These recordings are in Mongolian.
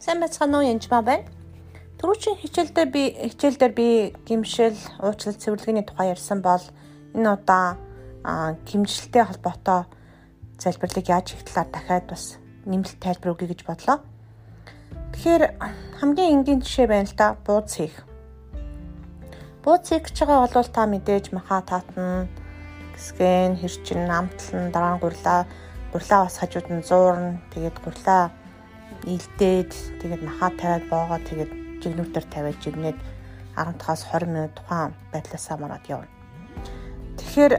Сайн байцгаана уу Янжмаа байна. Түрүүчийн хичээлдээ би хичээлдээр би гимшил, уучлал цэвэрлэгээний тухай ярьсан бол энэ удаа гимшилтэй холбоотой залбирлыг яаж талаар дахиад бас нэмэлт тайлбар өгье гэж бодлоо. Тэгэхээр хамгийн энгийн жишээ байна л да бууз хийх. Бууз хийх гэж байгаа бол та мэдээж маха таатна, гисгэн, хэрчин, амтлан, дараа нь гурлаа, гурлаа бас хажууд нь зуурна, тэгээд гурлаа илдээд тэгээд махаа тавиад боогоо тэгээд жигнүүтээр тавиад жигнээд 15-аас 20 минут тухайн байдлаасаа мараад явна. Тэгэхээр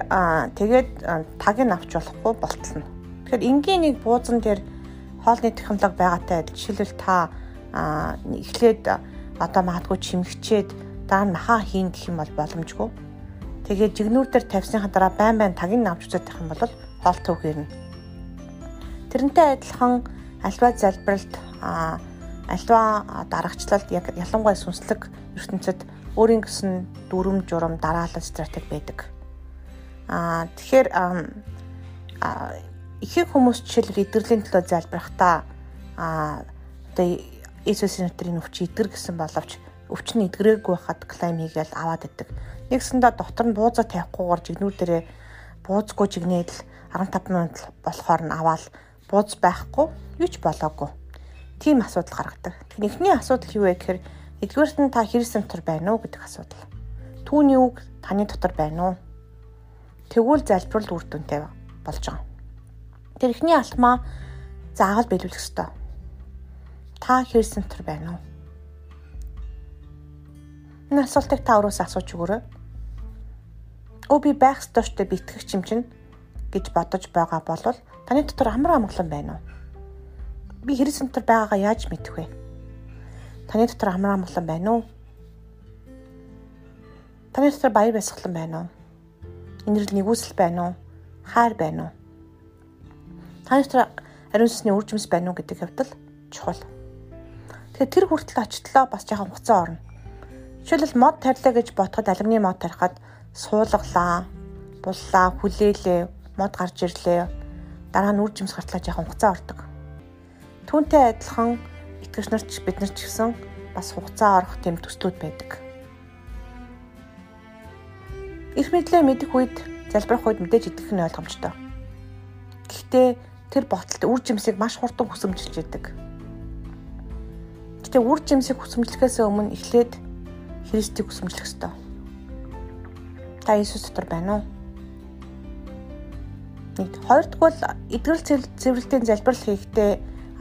тэгээд тагийг авч болохгүй болтолно. Тэгэхээр энгийн нэг буузан дээр хоолны технологи байгаатай адил жишээлбэл та эхлээд одоо магадгүй чимэгчээд дараа нь махаа хийн гэх юм бол боломжгүй. Тэгээд жигнүүр дээр тавьсныхаа дараа байн байн тагийг авч үзэх юм бол хоол төвх ирнэ. Тэрнтэй адилхан альва залбиралд альва дарагчлалд яг ялангуяа сүнслэг ертөнцид өөрийн гэсэн дүрм журам дараалал стратеги байдаг. Аа тэгэхээр ихэнх хүмүүс жишээлбэл эдгэрлийн төлөө залбирахдаа аа одоо Иесусийн нэрийн өвч эдгэр гэсэн боловч өвч нь эдгэрээгүй хахад клайм хийгээл аваад идэг. Нэгсэндээ дотор нь бууза тавихгүйгээр жигнүүр дээрээ буузгүй жигнээд л 15 минут болохоор нь аваад бууз байхгүй юу ч болоогүй. Тийм асуудал гаргадаг. Эхний асуудал юу вэ гэхээр эдгээрт нь та хэрэг центр байна уу гэдэг асуудал. Түүний үг таны дотор байна уу? Тэгвэл залбирал үр дүнтэй болж байгаа. Тэр эхний алтмаа заавал биелүүлэх ёстой. Та хэрэг центр байна уу? Энэ асуултыг та өөрөөс асууж өгөөрэй. Өө би байх ёстой штэ битгэх юм чинь гэж бодож байгаа бол Таны дотор амар амгалан байна уу? Би хэрэг центр байгаагаа яаж мэдэх вэ? Таны дотор амар амгалан байна уу? Таны дотор баяр баясгалан байна уу? Инэрл нэгүсэл байна уу? Хайр байна уу? Таны дотор ариун сүнсний үржимс байна уу гэдэг хэвдэл чухал. Тэгэхээр тэр хүртэл очтлоо бас жоохон хуцаа орно. Жишээлбэл мод тарилаа гэж бодоход алюминий мод тарихад суулгалаа, буллаа, хүлээлээ, мод гарч ирлээ дараа нь үр жимс гартлаа жоохон хугацаа ордог. Түүнтэй адилхан итгэгч нар ч бид нар ч гэсэн бас хугацаа орох тийм төслүүд байдаг. Их мэдлээ мэдэх үед залбирах үед мэдээж итгэх нь ойлгомжтой. Гэхдээ тэр боталт үр жимсийг маш хурдан хүсэмжилж идэг. Гэтэ үр жимсийг хүсэмжлэхээс өмнө эхлээд Христийг хүсэмжлэх ёстой. Та Иесус дотор байна уу? Нэг хоёрдугаар эдгэрэл цэвэрлэлтийн залбирал хийхдээ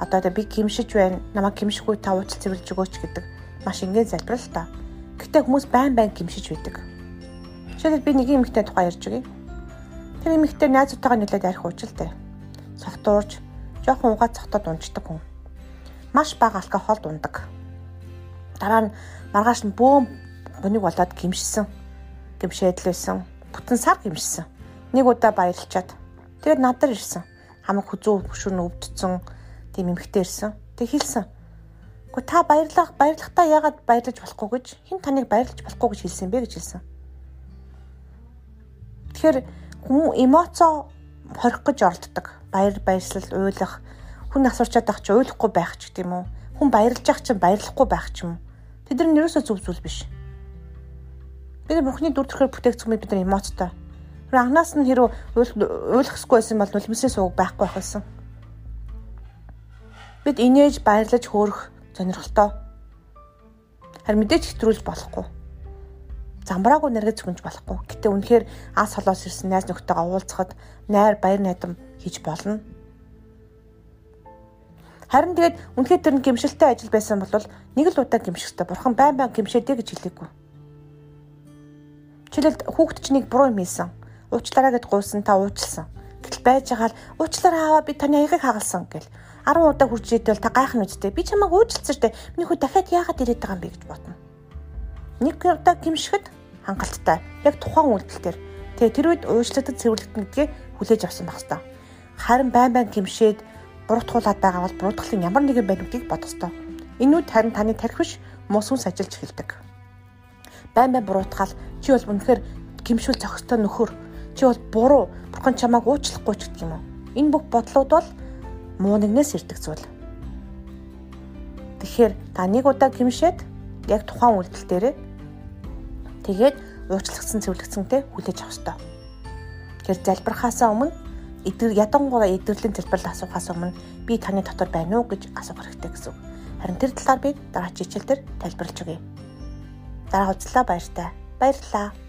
одоо би гимшиж байна. Намайг гимшихгүй та уучлал цэвэрлж өгөөч гэдэг маш энгийн залбирал та. Гэтэ хүмүүс байн байн гимшиж байдаг. Жишээлбэл би нэг эмэгтэй тухай ярьж өгье. Тэр эмэгтэй найзуудтайгаа нэлээд арх уучлалтай. Согтуурж, жоохон угаа цогтод унждаг хүн. Маш бага алкогол ундаг. Дараа нь маргааш нь бөөм бүнийг болоод гимшсэн. Гимшээдлээсэн. Бүтэн сар гимшсэн. Нэг удаа баярлчаад Тэгээд надад ирсэн. Хамаг хүзүү хөшүүн өвдцэн тийм эмхтэй ирсэн. Тэг хэлсэн. Гэхдээ та баярлах баярлахтаа яагаад баярлаж болохгүй гэж хэн таныг баярлаж болохгүй гэж хэлсэн бэ гэж хэлсэн. Тэгэхээр хүмүүс эмоцо хорих гэж оролддог. Баяр баярлал уйлах хүн асуурчаад байх чи уйлахгүй байх ч гэдэм үү. Хүн баярлж явах чинь баярлахгүй байх ч юм. Тэд нар ерөөсөө зүв зүйл биш. Бид бурхны дүр төрхөөр бүтээгдэхүүн бид нар эмоцтой Анханаас нь хэрэг ойлгохгүй байсан бол нулимсийн сууг байхгүй байх байсан. Бид инээж баярлаж хөөрөх сонирхолтой. Харин мэдээж хэтрүүлж болохгүй. Замбраагүй нэргээ зөвхөнж болохгүй. Гэтэ үнэхээр ас холоос ирсэн найз нөхдөйгээ уулзахад найр баяр найдам хийж болно. Харин тэгээд үнэхээр тэр гимшилтэй ажил байсан бол нэг л удаа гимших хэрэгтэй. Бурхан байн байн гимшээдэ гэж хэлээгүй. Жишээлбэл хүүхэд чинь нэг буруу юм хийсэн уучлаарай гэд гуйсан та уучлсан. Гэтэл байж байгаа л уучлаарай аваа би таны аягийг хагалсан гэл 10 удаа хурж идэл та гайхна үстэй. Би чамайг уучлсан штэ. Миний хүү дахиад яагаад ирээд байгаа юм бэ гэж бодно. Нэг удаа гимшгэд хангалттай. Яг тухайн үйлдэл дээр. Тэгээ тэр үед уучлагдад цэвэрлэгдэн гэдгээ хүлээж авсан байх хэвээр. Харин байн байн гимшээд буруутгуулаад байгаа бол буруутгалын ямар нэгэн байна гэдгийг бодох ёстой. Энэ үед харин таны тарих биш муу сүнс ажиллаж эхэлдэг. Байн байн буруутгал чи бол үнэхээр гимшүүл зохистой нөхөр чи бол буруу бурхан чамайг уучлахгүй ч гэдэг юм уу. Энэ бүх бодлууд бол муу нэгнээс ирдэг зүйл. Тэгэхээр та нэг удаа гимшээд яг тухайн үйлдэл дээрээ тэгээд уучлагдсан цэвэрлэгцэнтэй хүлээж авах ёстой. Тэгэхээр залбирхаасаа өмнө эдгэр ядангуураа эдгэрлийн залбирал асуухаас өмнө би таны дотор байна уу гэж асуух хэрэгтэй гэсэн. Харин тэр талаар би дараагийн хичээл дээр тайлбарлаж өгье. Дараа уулзлаа баяртай. Баярлалаа.